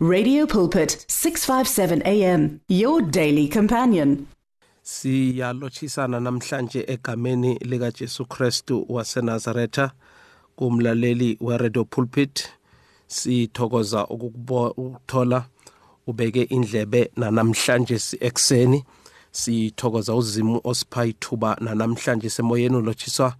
Radio Pulpit 657 AM your daily companion. Siyalotshisana namhlanje egameni lika Jesu Kristu waseNazaretha kumlaleli weRadio Pulpit. Sithokoza ukuthola ubeke indlebe nanamhlanje ekseni sithokoza uzimu osipha ithuba nanamhlanje semoyeni ulotshiswa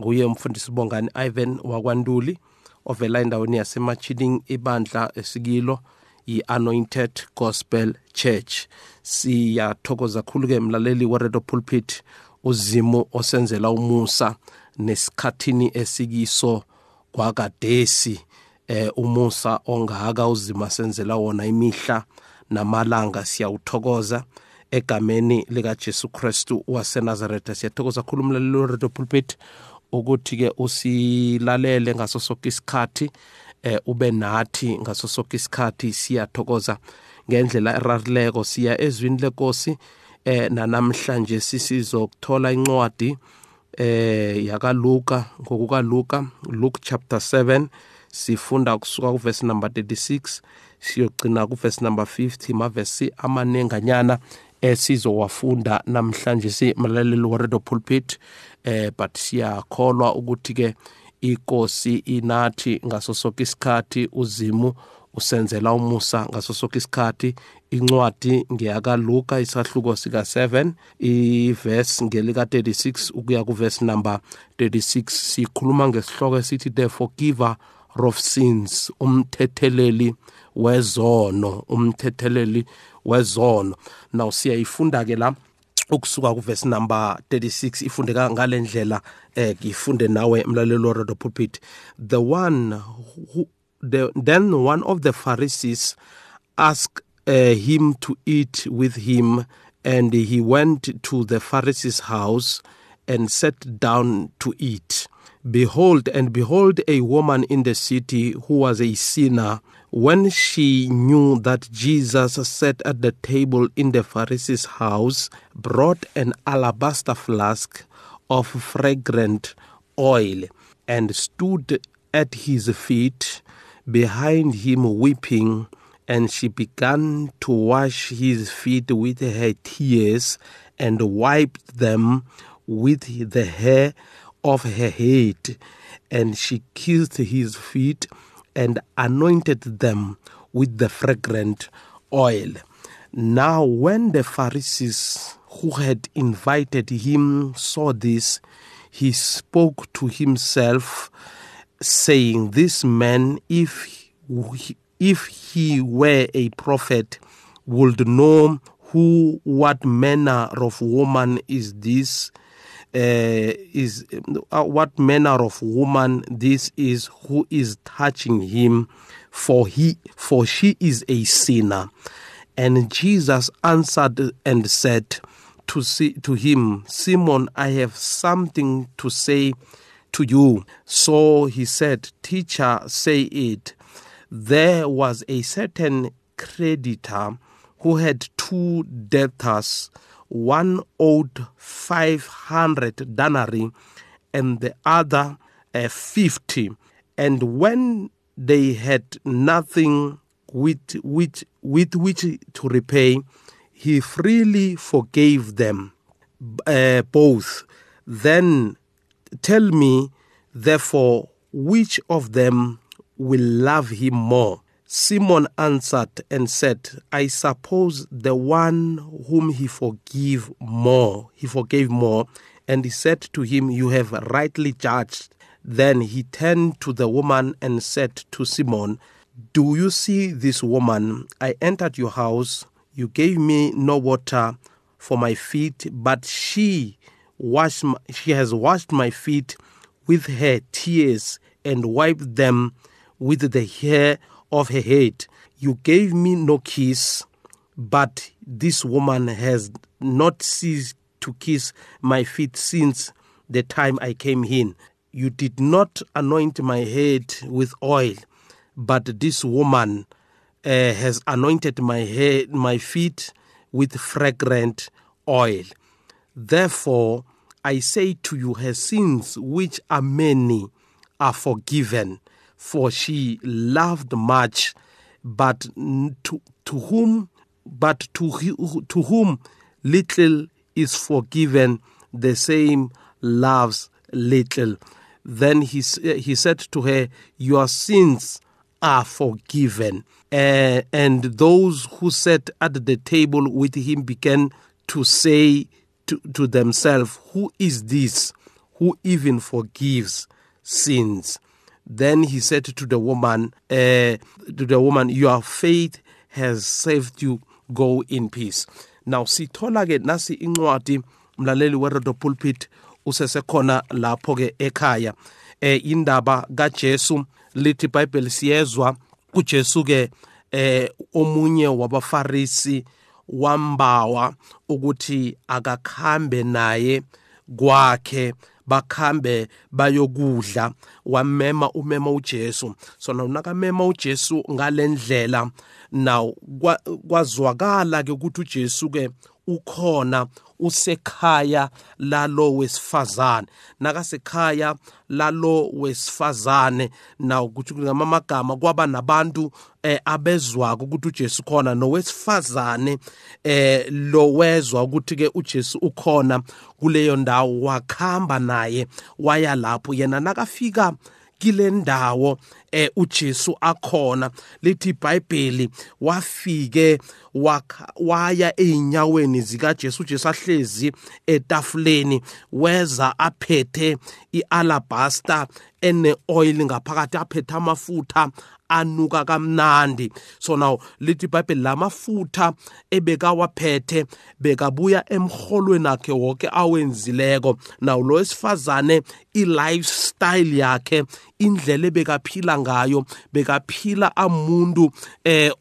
nguye umfundisi bongani Ivan wakwanduli ovela endaweni yasemachining ibandla esikilo. Yi-anointed gospel church. Siyathokoza khulu-ke mlaleli weredo pulpit uzimu osenzela umusa nesikhathini esikiso kwakadesi eh umusa ongaka uzima senzela wona imihla namalanga. Siyawuthokoza egameni lika Jesu Kristu waseNazaretha siyathokoza khulu umlaleli weredo pulpit ukuthi-ke usilalele ngaso sonke isikhathi. Eh ube nathi ngaso sonke isikhathi siyathokoza ngendlela erarileko siya ezwini lenkosi eh nanamhlanje sisizokuthola incwadi eh yakaLuka ngokukaLuka Luke chapter 7 sifunda kusuka kuverse number 36 siyogcina kuverse number 50 mavesi amanenganyana esizowafunda namhlanje simlaleli weredo pulpit eh but siyakholwa ukuthi ke inkosi inathi ngaso sonke isikhathi uzimu usenzela umusa ngaso sonke isikhathi. Incwadi ngeyakaluka isahluko sika-7 iverse ngelika-36 ukuya kuverse number 36 sikhuluma ngesihloko esithi the forgiver of sins umthetheleli wezono umthetheleli wezono. Now siyayifunda-ke la ukusuka number 36 ifundeka ngalendlela eh ngifunde nawe mlalelo pulpit. The one who the, then one of the pharisees asked uh, him to eat with him and he went to the pharisee's house and sat down to eat. Behold and behold a woman in the city who was a sinner when she knew that Jesus sat at the table in the Pharisee's house, brought an alabaster flask of fragrant oil and stood at his feet behind him weeping and she began to wash his feet with her tears and wiped them with the hair of her head and she kissed his feet and anointed them with the fragrant oil. Now, when the Pharisees who had invited him saw this, he spoke to himself, saying, This man, if he, if he were a prophet, would know who, what manner of woman is this is uh, what manner of woman this is who is touching him for he for she is a sinner. And jesus answered and said to see, to him simon i have something to say to you. So he said teacher say it. There was a certain creditor who had two debtors one owed 500 denarii and the other uh, 50 and when they had nothing with which with which to repay he freely forgave them uh, both. Then tell me therefore which of them will love him more Simon answered and said, I suppose the one whom he forgave more, he forgave more. And he said to him, You have rightly judged. Then he turned to the woman and said to Simon, Do you see this woman? I entered your house. You gave me no water for my feet, but she washed my, she has washed my feet with her tears and wiped them with the hair of her head. You gave me no kiss, but this woman has not ceased to kiss my feet since the time I came in. You did not anoint my head with oil, but this woman uh, has anointed my head, my feet with fragrant oil. Therefore, I say to you, her sins, which are many, are forgiven, for she loved much, but to, to whom but to, to whom little is forgiven the same loves little. Then he, he said to her your sins are forgiven. Uh, and those who sat at the table with him began to say to, to themselves who is this who even forgives sins then he said to the woman, uh, to the woman, your faith has saved you. Go in peace. Now sithola ke nasi incwadi mlaleli weRedo Pulpit usesekhona lapho ke ekhaya eh indaba kaJesu lithi iBhayibheli siyezwa uJesu ke eh omunye wabafarisi wambawa ukuthi akakhambe naye kwakhe bakhambe bayokudla wamema umema uJesu. So nakamema uJesu ngalendlela now kwazwakala ke ukuthi uJesu ke ukhona usekhaya lalo wesifazane nakasekhaya lalo wesifazane naw kuthi ngamagama kwaba nabantu eh abezwako ukuthi uJesu khona nowesifazane eh lo wezwa ukuthi ke uJesu ukhona kuleyo ndawo wakhamba naye waya lapho. Yena nakafika kile ndawo eh uJesu akhona. Lithi iBhayibheli wafike waya einyaweni zikaJesu. uJesu ahlezi etafuleni weza aphethe ialabaster ene oil ngaphakathi aphethe amafutha anuka kamnandi. So now lithi iBhayibheli lamafutha ebekawaphethe bekabuya emholweni akhe wonke awenzileko. Naw lo wesifazane i-lifestyle yakhe indlela ebekaphila ngayo bekaphila amuntu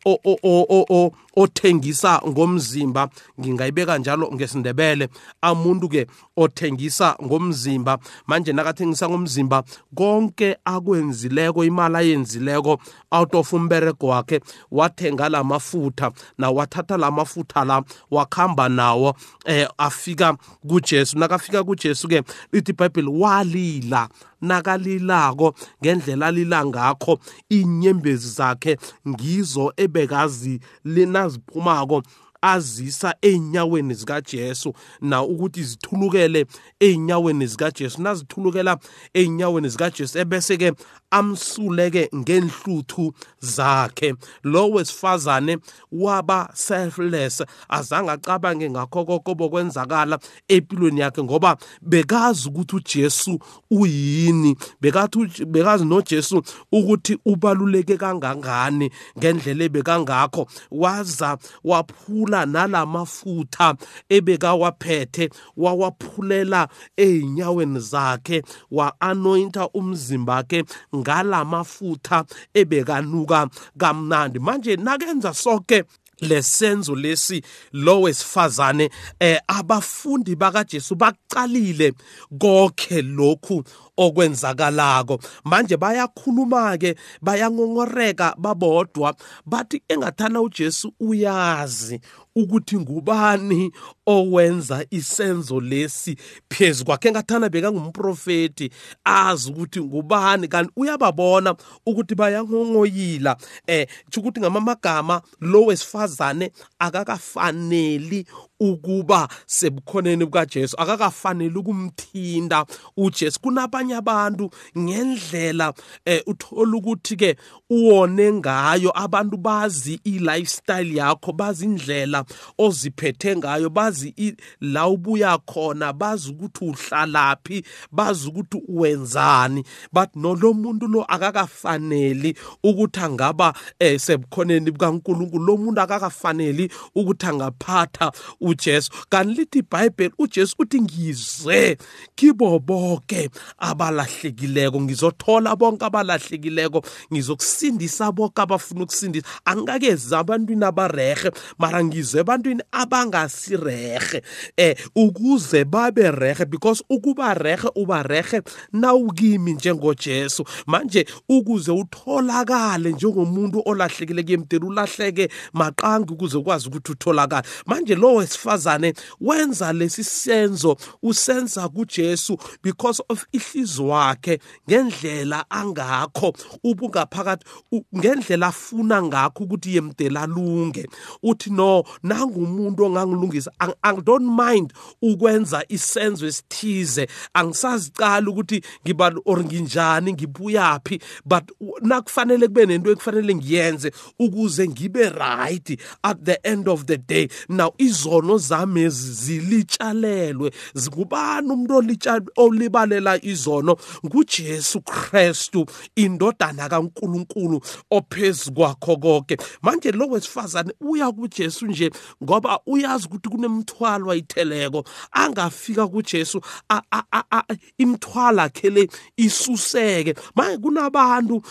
o othengisa ngomzimba ngingayibeka njalo ngesindebele. Amuntu ke othengisa ngomzimba manje nakathengisa ngomzimba konke akwenzileko imali ayenzileko out of umberego wakhe wathenga lamafutha nawathatha lamafutha la wakhamba nawo eh afika kuJesu. Nakafika kuJesu ke lithi iBhayibheli walila. Nakalilako ngendlela alila ngakho inyembezi zakhe ngizo ebekazi linaziphumako azisa einyaweni zikaJesu. Na ukuthi zithulukele einyaweni zikaJesu nazithulukela einyaweni zikaJesu ebese ke amsuleke ngenhluthu zakhe. Lo wesifazane waba selfless azange acabange ngakho konke kwenzakala empilweni yakhe ngoba bekazi ukuthi uJesu uyini bekathi bekazi noJesu ukuthi ubaluleke kangangani ngendlela ebekangakho. Waza waphula nalamafutha ebekawaphethe wawaphulela einyaweni zakhe wa anointa umzimba wakhe ngalamafutha ebekanuka kamnandi. Manje nakenza sonke lesenzo lesi lo wesifazane eh abafundi bakaJesu baqalile konke lokhu okwenzakalako. Manje bayakhuluma ke bayangongoreka babodwa bathi engathana uJesu uyazi ukuthi ngubani owenza isenzo lesi phezulu kwakhe. Engathana bekangumprofeti azi ukuthi ngubani kanti uyababona ukuthi bayangongoyila. Eh ukuthi ngamamagama lo wesifazane akakafaneli ukuba sebukhoneni bukaJesu. Akakafanele ukumthinda uJesu. Kunabanye abantu ngendlela eh uthola ukuthi ke uwone ngayo. Abantu bazi i-lifestyle yakho bazi indlela oziphethe ngayo bazi la ubuya khona bazi ukuthi uhlalaphi bazi ukuthi wenzani but no lo muntu lo akakafaneli ukuthi angaba eh sebukhoneni bukaNkulunkulu. Lo muntu akakafaneli ukuthi angaphatha uJesu. Kanti lithi iBhayibheli uJesu uthi ngizwe kibo bonke abalahlekileko ngizothola bonke abalahlekileko ngizokusindisa bonke abafuna ukusindisa. Angikakezi abantwini abarehe mara ngizwe ebantwini abangasirehe eh ukuze babe rehe because ukuba rehe uba rehe nawukimi njengoJesu. Manje ukuze utholakale njengomuntu olahlekile kuyemdela ulahleke maqangi ukuze ukwazi ukuthi utholakale. Manje lo wesifazane wenza lesi senzo usenza kuJesu because of ihliziyo wakhe ngendlela angakho ubungaphakathi ngendlela afuna ngakho ukuthi yemdela lunge uthi no nangumuntu ongangilungisa I don't mind ukwenza isenzo esithize. Angisazicala ukuthi ngiba or nginjani ngibuyaphi but nakufanele kube nento ekufanele ngiyenze ukuze ngibe right at the end of the day. Now izono zami zilitshalelwe. Ngubani umuntu olibalela izono? nguJesu Kristu indodana kaNkuluNkulu ophezulu kwakho konke. Manje lo wesifazane uya kuJesu nje ngoba uyazi ukuthi kunemthwalo ayitheleko. Angafika kuJesu imthwala khele isuseke. Manje kunabantu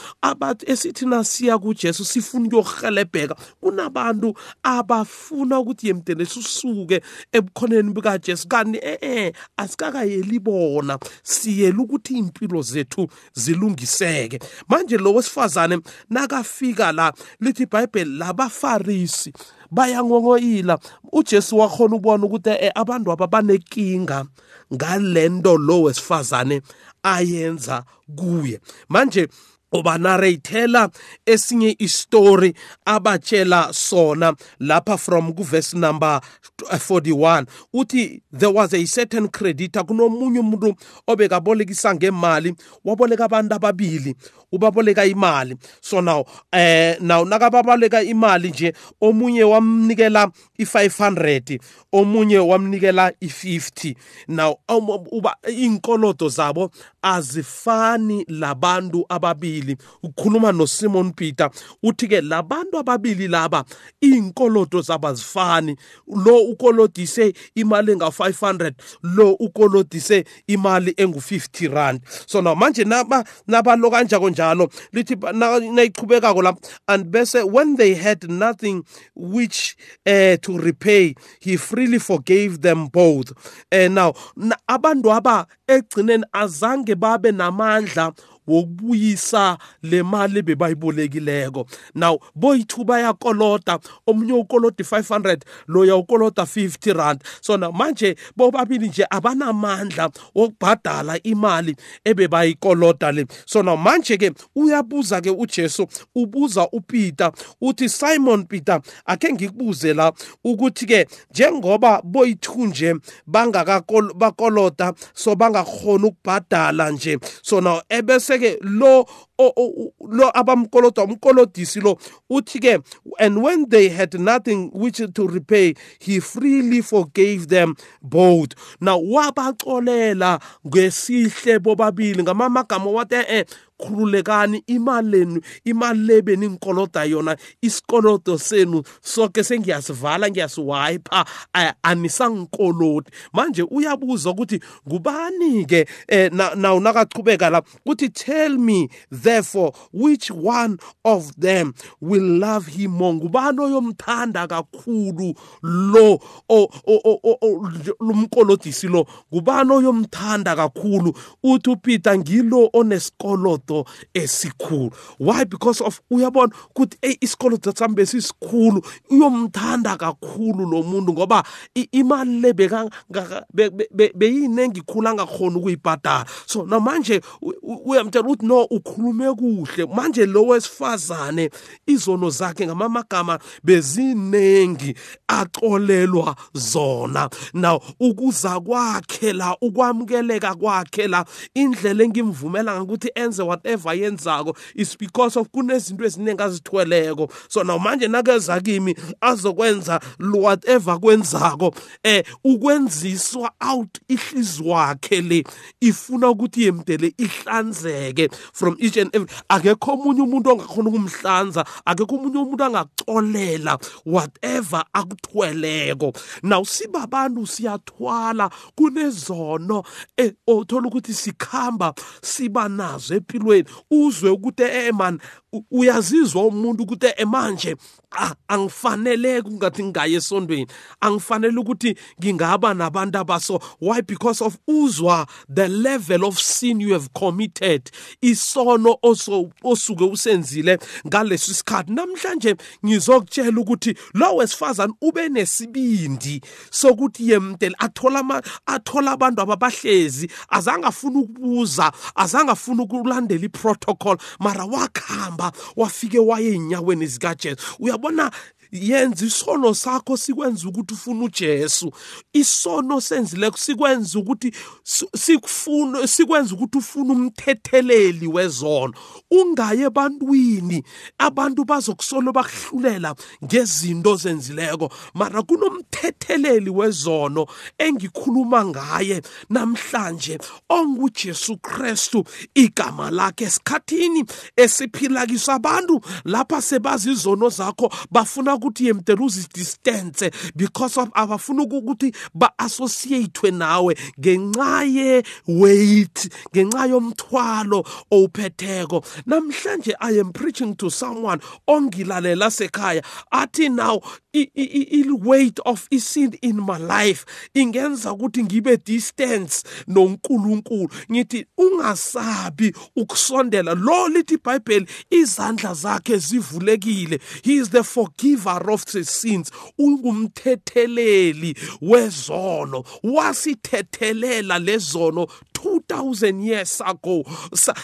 esithi nasiya kuJesu sifuna ukuyohelebheka kunabantu abafuna ukuthi yemdele susuke ebukhoneni bukaJesu. Kanti eh asikakayeli bona siyela ukuthi impilo zethu zilungiseke. Manje lo wesifazane nakafika la lithi iBhayibheli labafarisi bayangongoyila. uJesu wakhona ukubona ukuthi abantu aba banekinga ngalento lo wesifazane ayenza kuye. Manje ubanareyithela esinye istory abatshela sona lapha from kuverse number 41 uthi there was a certain creditor kunomunye umuntu obekabolekisa ngemali waboleka abantu ababili ubaboleka imali. So now eh now nakababoleka imali nje omunye wamnikela i500 omunye wamnikela i50 now uba inkolodo zabo azifani labantu ababili. Ukhuluma noSimon Peter uthi ke labantu ababili laba inkolodo zabo azifani lo ukolodise imali enga500 lo ukolodise imali engu50 rand. So now manje naba nabalo kanjalo njalo lithi nayichubekako la and bese when they had nothing which uh, to repay he freely forgave them both. Uh, now abantu aba egcineni azange babe namandla wokubuyisa le mali bebayibolekileko. Now boyithu bayakoloda omunye ukoloda 500 loya ukoloda 50 rand. So na manje bobabili nje abanamandla wokubhadala imali ebebayikoloda le. So na manje ke uyabuza ke uJesu ubuza uPeter uthi Simon Peter ake ngikubuze la ukuthi ke njengoba boyithu nje bangakakoloda so bangakhona ukubhadala nje. So na ebese bese-ke lo lo abamkolodwa umkolodisi lo uthi-ke and when they had nothing which to repay he freely forgave them both. Now wabaxolela ngesihle bobabili ngamamagama wathi eh khululekani imali lenu imali lebe ninkoloda yona isikolodo senu sonke sengiyasivala ngiyasiwipa anisangikolodi. Manje uyabuza ukuthi ngubani ke eh, naw nakachubeka la? Uthi tell me therefore which one of them will love him more? Ngubani oyomthanda kakhulu lo lumkolodisi lo ngubani oyomthanda kakhulu? Uthi uPeter ngilo onesikolodo isikoloto esikhulu. Why? Because of uyabona ukuthi hey isikoloto sami besisikhulu. Uyomthanda kakhulu lo muntu ngoba imali le beka beyinengi khulu angakhona ukuyibhadala. So namanje uyamtshela ukuthi no ukhulume kuhle. Manje lo wesifazane izono zakhe ngamamagama bezinengi axolelwa zona. Now ukuza kwakhe la ukwamukeleka kwakhe la indlela engimvumela ngokuthi enze whatever yenzako is because of kunezinto eziningi azithweleko. So now manje nakeza kimi azokwenza whatever kwenzako eh ukwenziswa out ihliziyo wakhe le ifuna ukuthi yemdele ihlanzeke from each and every akekho omunye umuntu ongakhona ukumhlanza akekho omunye umuntu angacolela whatever akuthweleko. Now sibabantu siyathwala kunezono eh othola ukuthi sikhamba siba nazo empilweni. Uzwe ukuthi eh man uyazizwa umuntu ukuthi manje angifaneleke ungathi ngingaye esondweni. Angifanele ukuthi ngingaba nabantu abaso. Why? Because of uzwa the level of sin you have committed. Isono osuke usenzile ngalesi sikhathi namhlanje ngizokutshela ukuthi lo wesifazane ube nesibindi sokuthi yemtele athola athola abantu ababahlezi azange afuna ukubuza azange afuna ukulandela iprotocol mara wakhamba wafike waye enyaweni zikajesu. Uyabona yenza isono sakho sikwenza ukuthi ufune uJesu. Isono senzileko sikwenza ukuthi sikufuna sikwenza ukuthi ufune umthetheleli wezono. Ungaye ebantwini. Abantu bazokusolo bakuhlulela ngezinto zenzileko mara kunomthetheleli wezono engikhuluma ngaye namhlanje onguJesu Kristu igama lakhe. Esikhathini esiphila kiso abantu lapha sebazi izono zakho bafuna ukuthi yemdela uzidistance because of abafuna ukuthi ba-associate nawe ngenxa ye-weight ngenxa yomthwalo owuphetheko. Namhlanje i am preaching to someone ongilalela sekhaya athi now i-weight of isin in my life ingenza ukuthi ngibe distance noNkulunkulu. Ngithi ungasabi ukusondela. Lo lithi iBhayibheli izandla zakhe zivulekile. He is the forgiver of the sins ungumthetheleli wezono wasithethelela lezono 2000 years ago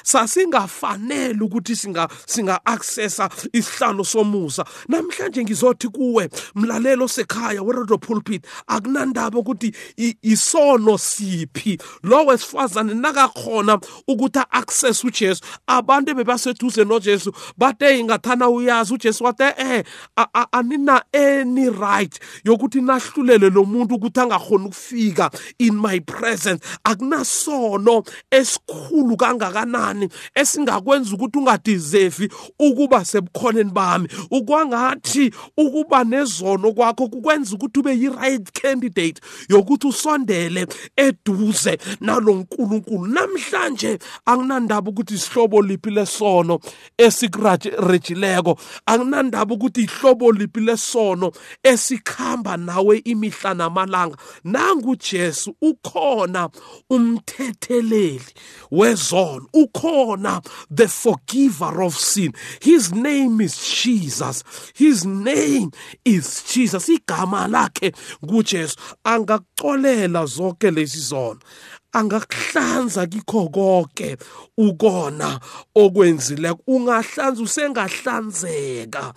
sasingafanele ukuthi singa singa accessa isihlalo somusa. Namhlanje ngizothi kuwe mlalelo sekhaya weredo pulpit akunandaba ukuthi isono siphi? Lo wesifazane nakakhona ukuthi access uJesu. Abantu bebaseduze noJesu bathe ingathana uyazi uJesu wathe eh anina any right yokuthi nahlulele lo muntu ukuthi angakhona ukufika in my presence. Akunasono esikhulu kangakanani esingakwenza ukuthi ungadeserve ukuba sebukhoneni bami. Ukwangathi ukuba nezono kwakho kukwenza ukuthi ube yi-right candidate yokuthi usondele eduze nalo nkulunkulu. Namhlanje anginandaba ukuthi isihlobo liphi lesono esikurejileko anginandaba ukuthi ihlobo liphi lesono esikhamba nawe imihla namalanga. Nangujesu ukhona umthetheleli wezono ukhona the forgiver of sin. His name is jesus. His name is jesus. Igama lakhe ngujesu. Angakucolela zonke lezi zono angakuhlanza kikho konke ukona okwenzile. Ungahlanza usengahlanzeka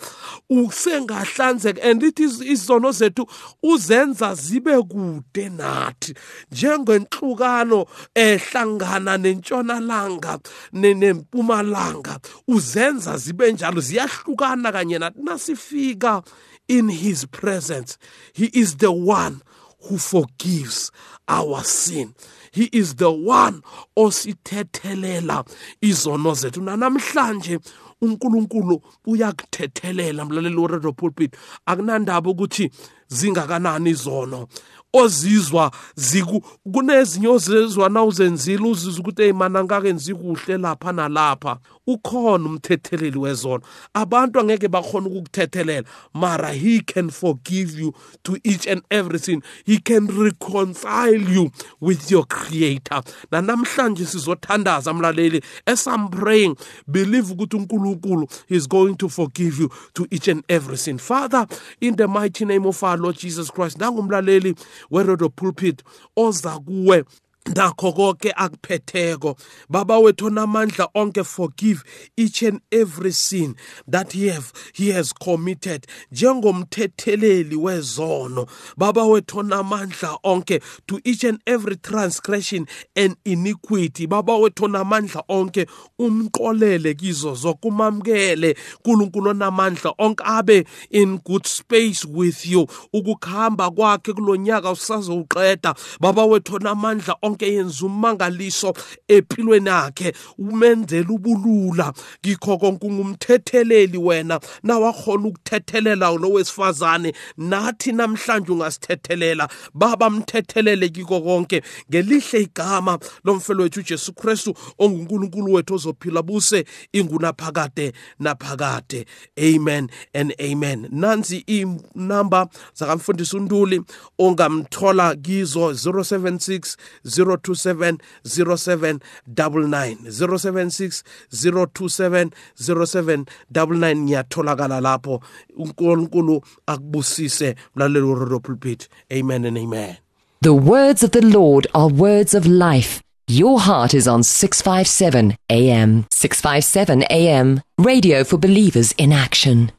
usengahlanzeka and it is izono zethu uzenza zibe kude nathi. Njengenhlukano ehlangana nentshonalanga nempumalanga uzenza zibe njalo ziyahlukana kanye nathi. Nasifika in his presence he is the one who forgives our sin. He is the one osithethelela izono zethu. Namhlanje uNkulunkulu uyakuthethelela mlaleli weRadio Pulpit. Akunandaba ukuthi zingakanani izono. Ozizwa ziku kunezinye ozizwa na uzenzile uzizwa ukuthi hey mana ngakenzi kuhle lapha nalapha. Ukhona umthetheleli wezono abantu angeke bakhona ukukuthethelela. Mara he can forgive you to each and everything he can reconcile you with your creator. Namhlanje sizothandaza mlaleli as i'm praying believe ukuthi uNkulunkulu is going to forgive you to each and everything father in the mighty name of our lord jesus christ nangumlaleli weredo pulpit oza kuwe nakho konke akuphetheko. Baba wethu namandla onke forgive each and every sin that he have he has committed njengomthetheleli wezono. Baba wethu namandla onke to each and every transgression and iniquity. Baba wethu namandla onke umqolele kizo zokumamkele uNkulunkulu namandla onke abe in good space with you. Ukukhamba kwakhe kulonyaka usazowuqeda. Baba wethu namandla konke yenza umangaliso empilweni yakhe umenzela ubulula. Kikho konke ungumthetheleli wena. Nawakhona ukuthethelela lo wesifazane nathi namhlanje ungasithethelela. Baba mthethelele kiko konke. Ngelihle igama lomfelo wethu uJesu Kristu onguNkulunkulu wethu ozophila buse ingunaphakade naphakade. Amen and amen. Nansi inamba zakamfundisi uNduli ongamthola kizo 076 027 0799 076 027 0799 ngiyatholakala lapho uNkulunkulu akubusise mlaleli weRadio Pulpit amen and amen The words of the Lord are words of life. Your heart is on 657 AM. 657 AM. Radio for believers in action.